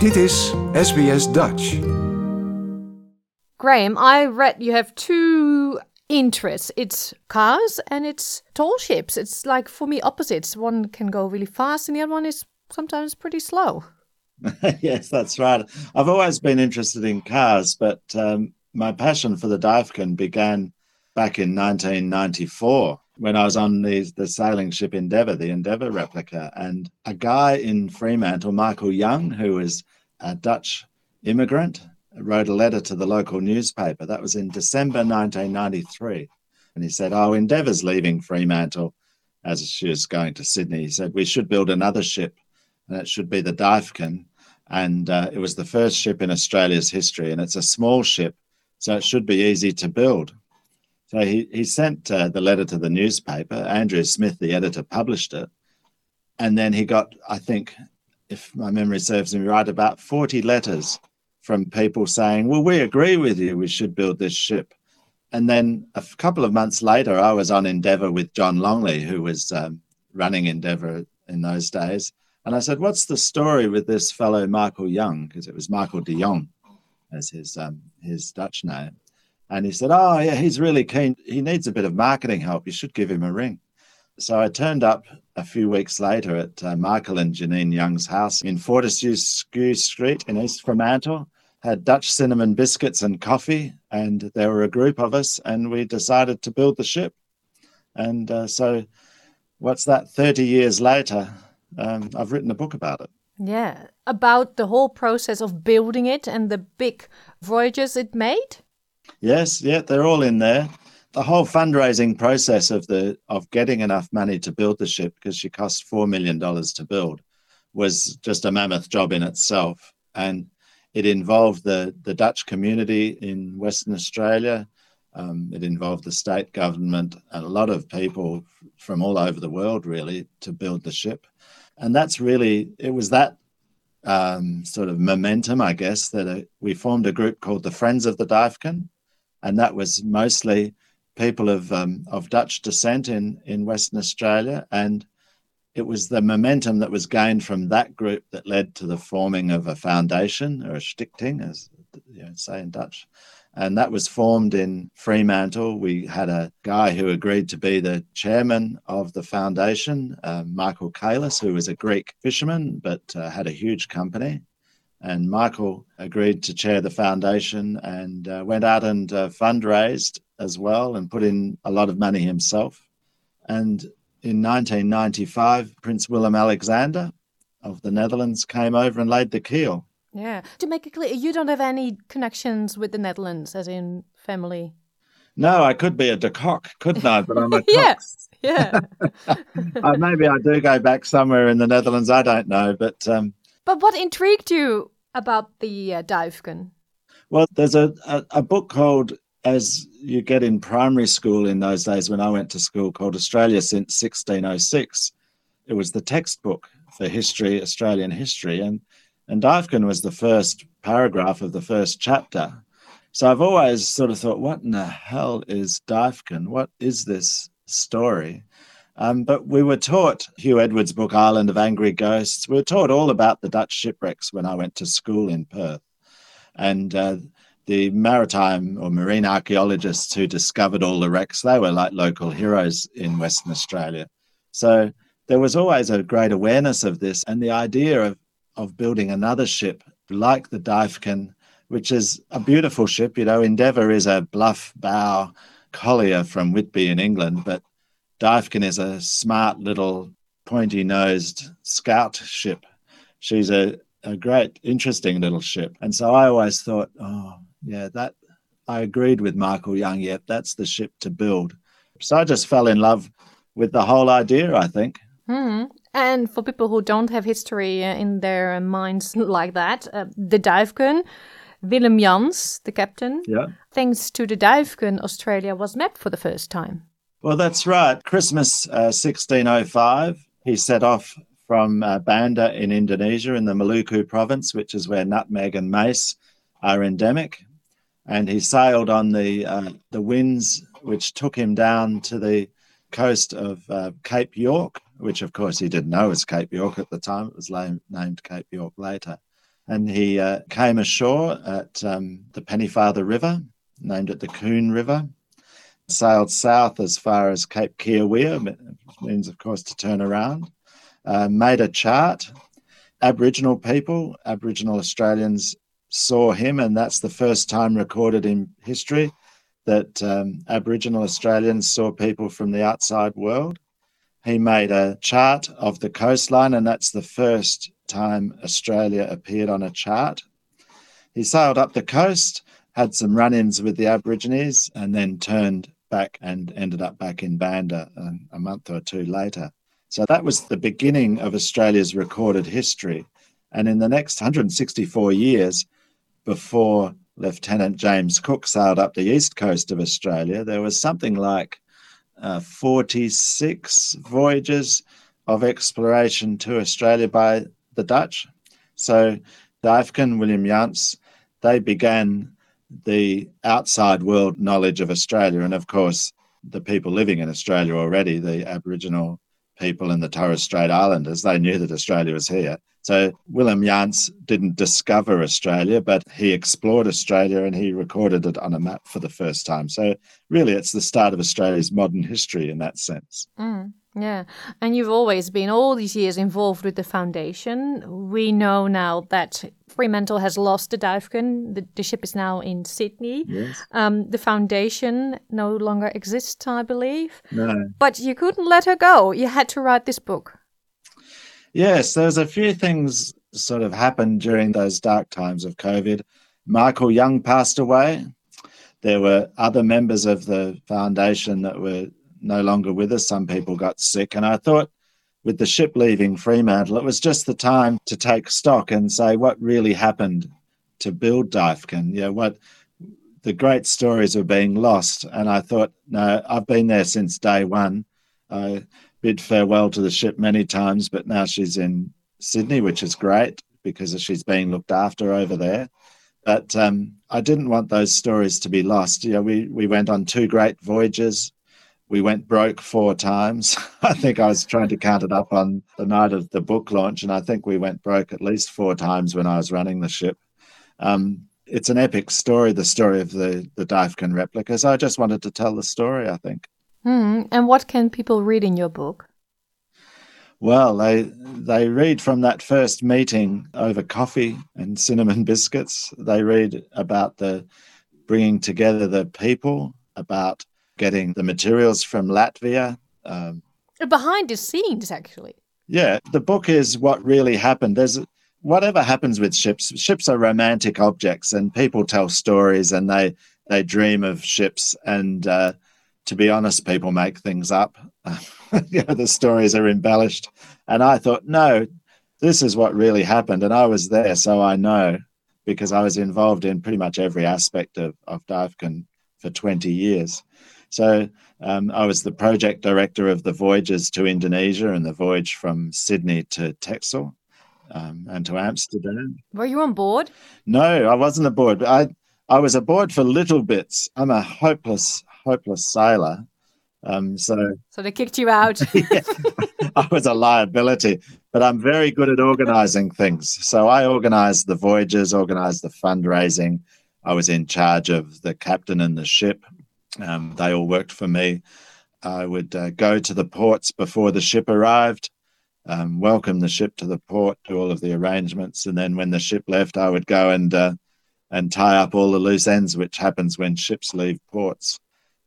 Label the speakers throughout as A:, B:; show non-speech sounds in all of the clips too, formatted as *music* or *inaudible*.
A: Dit is SBS Dutch.
B: Graeme, I read you have two interests. It's cars and it's tall ships. It's like for me opposites. One can go really fast and the other one is sometimes pretty slow. *laughs*
C: yes, that's right. I've always been interested in cars, but um, my passion for the Duyfken began back in 1994 when I was on the, the sailing ship Endeavour, the Endeavour replica. And a guy in Fremantle, Michael Young, who was a Dutch immigrant, wrote a letter to the local newspaper. That was in December 1993. And he said, Oh, Endeavour's leaving Fremantle as she was going to Sydney. He said, We should build another ship, and it should be the Duyfken. And uh, it was the first ship in Australia's history, and it's a small ship, so it should be easy to build. So he, he sent uh, the letter to the newspaper. Andrew Smith, the editor, published it. And then he got, I think, if my memory serves me right, about 40 letters from people saying, Well, we agree with you, we should build this ship. And then a couple of months later, I was on Endeavour with John Longley, who was um, running Endeavour in those days. And I said, What's the story with this fellow Michael Young? Because it was Michael de Jong as his, um, his Dutch name. And he said, Oh, yeah, he's really keen. He needs a bit of marketing help. You should give him a ring. So I turned up a few weeks later at uh, Michael and Janine Young's house in Fortescue Street in East Fremantle, had Dutch cinnamon biscuits and coffee, and there were a group of us, and we decided to build the ship. And uh, so, what's that, 30 years later, um, I've written a book about it.
B: Yeah, about the whole process of building it and the big voyages it made?
C: Yes, yeah, they're all in there. The whole fundraising process of the of getting enough money to build the ship because she cost four million dollars to build was just a mammoth job in itself, and it involved the the Dutch community in Western Australia. Um, it involved the state government and a lot of people from all over the world, really, to build the ship. And that's really it was that um, sort of momentum, I guess, that uh, we formed a group called the Friends of the Duyfken, and that was mostly people of um, of Dutch descent in in Western Australia, and it was the momentum that was gained from that group that led to the forming of a foundation or a stichting, as you know, say in Dutch, and that was formed in Fremantle. We had a guy who agreed to be the chairman of the foundation, uh, Michael Kailis, who was a Greek fisherman but uh, had a huge company and Michael agreed to chair the foundation and uh, went out and uh, fundraised as well and put in a lot of money himself. And in 1995, Prince Willem Alexander of the Netherlands came over and laid the keel.
B: Yeah. To make it clear, you don't have any connections with the Netherlands, as in family.
C: No, I could be a de Kock, couldn't I? But I'm a *laughs*
B: yes. Yeah. *laughs*
C: uh, maybe I do go back somewhere in the Netherlands. I don't know, but um,
B: but what intrigued you about the uh?
C: Well, there's a, a, a, book called, as you get in primary school in those days when I went to school, called Australia since 1606. It was the textbook for history, Australian history. And, and Duyfken was the first paragraph of the first chapter. So I've always sort of thought, what in the hell is Duyfken? What is this story? Um, but we were taught Hugh Edwards' book, Island of Angry Ghosts. We were taught all about the Dutch shipwrecks when I went to school in Perth. And uh, the maritime or marine archaeologists who discovered all the wrecks, they were like local heroes in Western Australia. So there was always a great awareness of this and the idea of, of building another ship like the Duyfken, which is a beautiful ship. You know, Endeavour is a bluff bow collier from Whitby in England, but Duyfken is a smart little pointy nosed scout ship. She's a, a great, interesting little ship. And so I always thought, oh, yeah, that I agreed with Michael Young. Yep, that's the ship to build. So I just fell in love with the whole idea, I think.
B: Mm-hmm. And for people who don't have history in their minds *laughs* like that, uh, the Duyfken, Willem Jans, the captain,
C: yeah.
B: thanks to the Duyfken, Australia was mapped for the first time.
C: Well, that's right. Christmas uh, 1605, he set off from uh, Banda in Indonesia in the Maluku province, which is where nutmeg and mace are endemic. And he sailed on the, uh, the winds, which took him down to the coast of uh, Cape York, which of course he didn't know was Cape York at the time. It was named Cape York later. and he uh, came ashore at um, the Pennefather River, named it the Coon River, sailed south as far as Cape Keerweer, means, of course, to turn around, uh, made a chart. Aboriginal people, Aboriginal Australians saw him, and that's the first time recorded in history that um, Aboriginal Australians saw people from the outside world. He made a chart of the coastline, and that's the first time Australia appeared on a chart. He sailed up the coast, had some run ins with the Aborigines, and then turned back and ended up back in Banda a, um, a month or two later. So that was the beginning of Australia's recorded history. And in the next 164 years, before Lieutenant James Cook sailed up the east coast of Australia, there was something like uh, 46 voyages of exploration to Australia by the Dutch. So Duyfken, Willem Jansz, they began the outside world knowledge of Australia. And of course, the people living in Australia already, the Aboriginal people in the Torres Strait Islanders, they knew that Australia was here. So Willem Jansz didn't discover Australia, but he explored Australia and he recorded it on a map for the first time. So really, it's the start of Australia's modern history in that sense.
B: Mm. Yeah. And you've always been all these years involved with the foundation. We know now that Fremantle has lost the Duyfken. The, the ship is now in Sydney.
C: Yes.
B: Um, the foundation no longer exists, I believe.
C: No.
B: But you couldn't let her go. You had to write this book.
C: Yes, there's a few things sort of happened during those dark times of COVID. Michael Young passed away. There were other members of the foundation that were no longer with us. Some people got sick. And I thought with the ship leaving Fremantle, it was just the time to take stock and say what really happened to build Duyfken. Yeah, what the great stories are being lost. And I thought, no, I've been there since day one. I bid farewell to the ship many times, but now she's in Sydney, which is great because she's being looked after over there. But um, I didn't want those stories to be lost. You know, we, we went on two great voyages we went broke four times. *laughs* I think I was trying to count it up on the night of the book launch, and I think we went broke at least four times when I was running the ship. Um, it's an epic story, the story of the the Duyfken replicas. I just wanted to tell the story. I think.
B: Mm, and what can people read in your book?
C: Well, they they read from that first meeting over coffee and cinnamon *laughs* biscuits. They read about the bringing together the people, about getting the materials from Latvia. Um,
B: Behind the scenes, actually.
C: Yeah, the book is what really happened. There's whatever happens with ships. Ships are romantic objects, and people tell stories, and they they dream of ships. And uh, to be honest, people make things up. *laughs* you know, the stories are embellished. And I thought, no, this is what really happened, and I was there, so I know because I was involved in pretty much every aspect of of Duyfken for 20 years. So um, I was the project director of the voyages to Indonesia and the voyage from Sydney to Texel um, and to Amsterdam.
B: Were you on board?
C: No, I wasn't aboard. I I was aboard for little bits. I'm a hopeless, hopeless sailor. Um, so,
B: so they kicked you out. *laughs*
C: yeah, I was a liability, but I'm very good at organizing things. So I organized the voyages, organized the fundraising. I was in charge of the captain and the ship. Um, they all worked for me. I would uh, go to the ports before the ship arrived, um, welcome the ship to the port, do all of the arrangements, and then when the ship left, I would go and uh, and tie up all the loose ends, which happens when ships leave ports.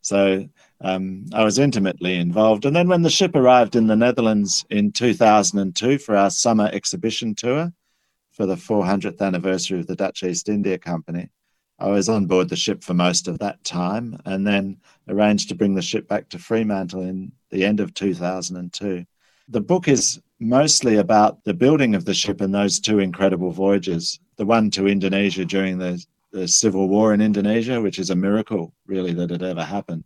C: So um, I was intimately involved. And then when the ship arrived in the Netherlands in 2002 for our summer exhibition tour for the 400th anniversary of the Dutch East India Company, I was on board the ship for most of that time and then arranged to bring the ship back to Fremantle in the end of 2002. The book is mostly about the building of the ship and those two incredible voyages the one to Indonesia during the, the civil war in Indonesia, which is a miracle, really, that it ever happened.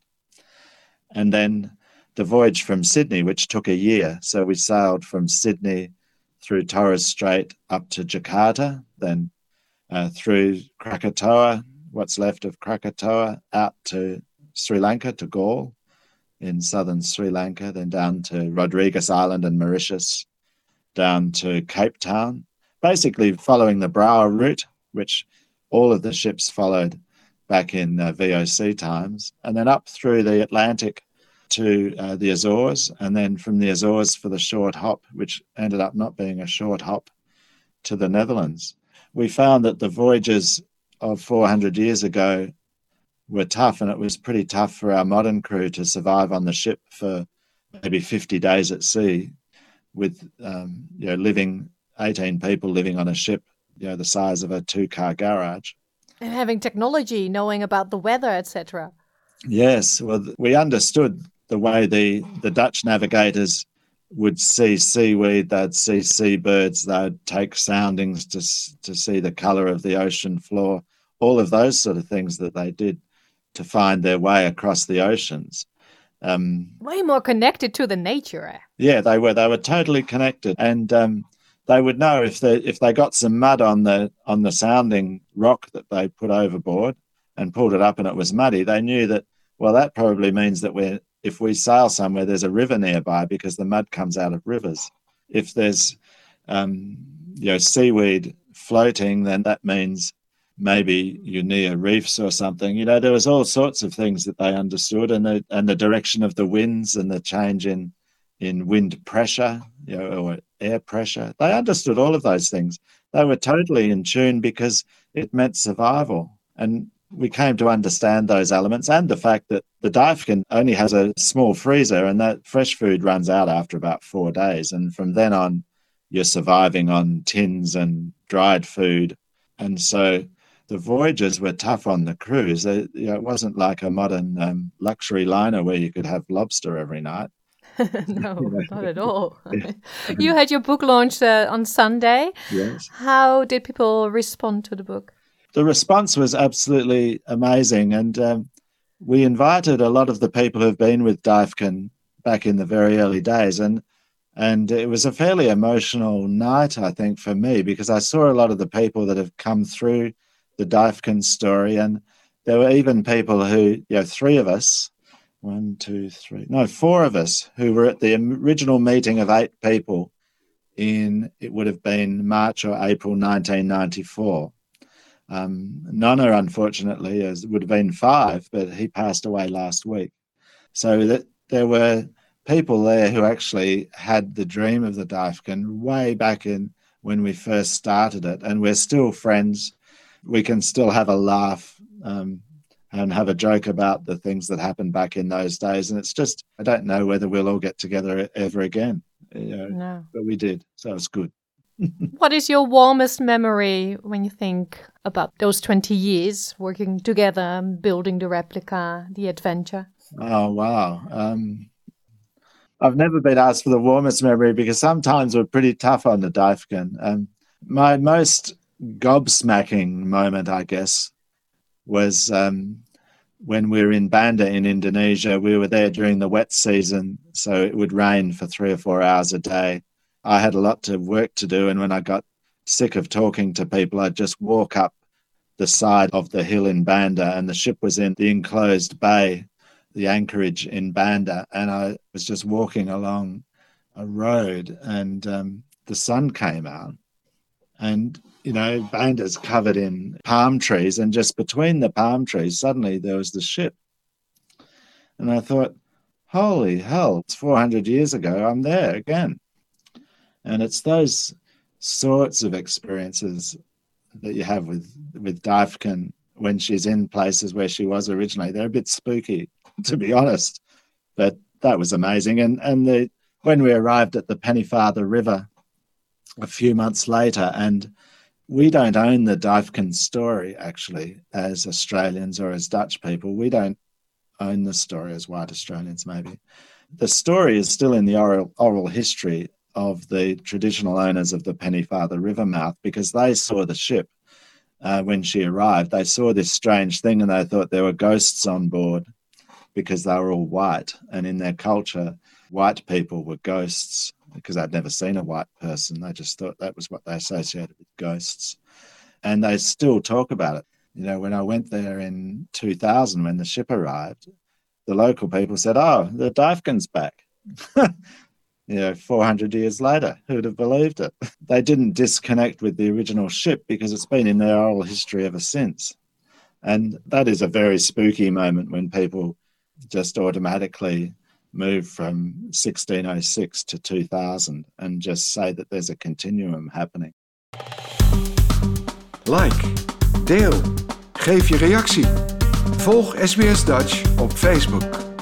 C: And then the voyage from Sydney, which took a year. So we sailed from Sydney through Torres Strait up to Jakarta, then uh, through Krakatoa, what's left of Krakatoa, out to Sri Lanka, to Galle in southern Sri Lanka, then down to Rodrigues Island and Mauritius, down to Cape Town. basically following the Brouwer route, which all of the ships followed back in uh, VOC times, and then up through the Atlantic to uh, the Azores, and then from the Azores for the short hop, which ended up not being a short hop, to the Netherlands. We found that the voyages of 400 years ago were tough, and it was pretty tough for our modern crew to survive on the ship for maybe 50 days at sea, with um, you know living 18 people living on a ship, you know the size of a two-car garage,
B: and having technology, knowing about the weather, etc.
C: Yes, well, we understood the way the the Dutch navigators would see seaweed, they'd see seabirds, they'd take soundings to to see the color of the ocean floor, all of those sort of things that they did to find their way across the oceans. Um,
B: Way more connected to the nature. Eh?
C: Yeah, they were. They were totally connected, and um, they would know if they if they got some mud on the on the sounding rock that they put overboard and pulled it up and it was muddy. They knew that well, that probably means that we're if we sail somewhere, there's a river nearby because the mud comes out of rivers. If there's um, you know seaweed floating, then that means maybe you're near reefs or something. You know, there was all sorts of things that they understood, and the and the direction of the winds and the change in in wind pressure, you know, or air pressure. They understood all of those things. They were totally in tune because it meant survival. And we came to understand those elements and the fact that the Duyfken only has a small freezer and that fresh food runs out after about four days. And from then on, you're surviving on tins and dried food. And so the voyages were tough on the crews. They, you know, it wasn't like a modern um, luxury liner where you could have lobster every night. *laughs*
B: no, *laughs* not at all. *laughs* you had your book launch uh, on Sunday.
C: Yes.
B: How did people respond to the book?
C: The response was absolutely amazing. And um, we invited a lot of the people who've been with Duyfken back in the very early days. And and it was a fairly emotional night, I think, for me, because I saw a lot of the people that have come through the Duyfken story. And there were even people who, you know, three of us, one, two, three, no, four of us who were at the original meeting of eight people in, it would have been March or April 1994. Um, Nonna, unfortunately, as would have been five, but he passed away last week. So that there were people there who actually had the dream of the Duyfken way back in when we first started it, and we're still friends. We can still have a laugh um, and have a joke about the things that happened back in those days. And it's just, I don't know whether we'll all get together ever again. You know,
B: No.
C: But we did. So it's good. *laughs*
B: What is your warmest memory when you think about those 20 years working together, building the replica, the adventure?
C: Oh, wow. Um, I've never been asked for the warmest memory because sometimes we're pretty tough on the Duyfken. Um, my most gobsmacking moment, I guess, was um, when we were in Banda in Indonesia. We were there during the wet season, so it would rain for three or four hours a day. I had a lot of work to do, and when I got sick of talking to people, I'd just walk up the side of the hill in Banda, and the ship was in the enclosed bay, the anchorage in Banda, and I was just walking along a road, and um, the sun came out, and you know, Banda's covered in palm trees, and just between the palm trees, suddenly there was the ship. And I thought, holy hell, it's 400 years ago, I'm there again. And it's those sorts of experiences that you have with, with Duyfken when she's in places where she was originally. They're a bit spooky, to be mm-hmm. honest, but that was amazing. And, and the, when we arrived at the Pennefather River a few months later, and we don't own the Duyfken story actually as Australians or as Dutch people. We don't own the story as white Australians, maybe. The story is still in the oral, oral history of the traditional owners of the Pennefather River mouth because they saw the ship uh, when she arrived. They saw this strange thing and they thought there were ghosts on board because they were all white. And in their culture, white people were ghosts because I'd never seen a white person. They just thought that was what they associated with ghosts. And they still talk about it. You know, when I went there in 2000, when the ship arrived, the local people said, Oh, the Duyfken's back. *laughs* you know, 400 years later. Who'd have believed it? *laughs* They didn't disconnect with the original ship because it's been in their oral history ever since. And that is a very spooky moment when people just automatically move from 1606 to 2000 and just say that there's a continuum happening.
A: Like, deel, geef je reactie. Volg SBS Dutch op Facebook.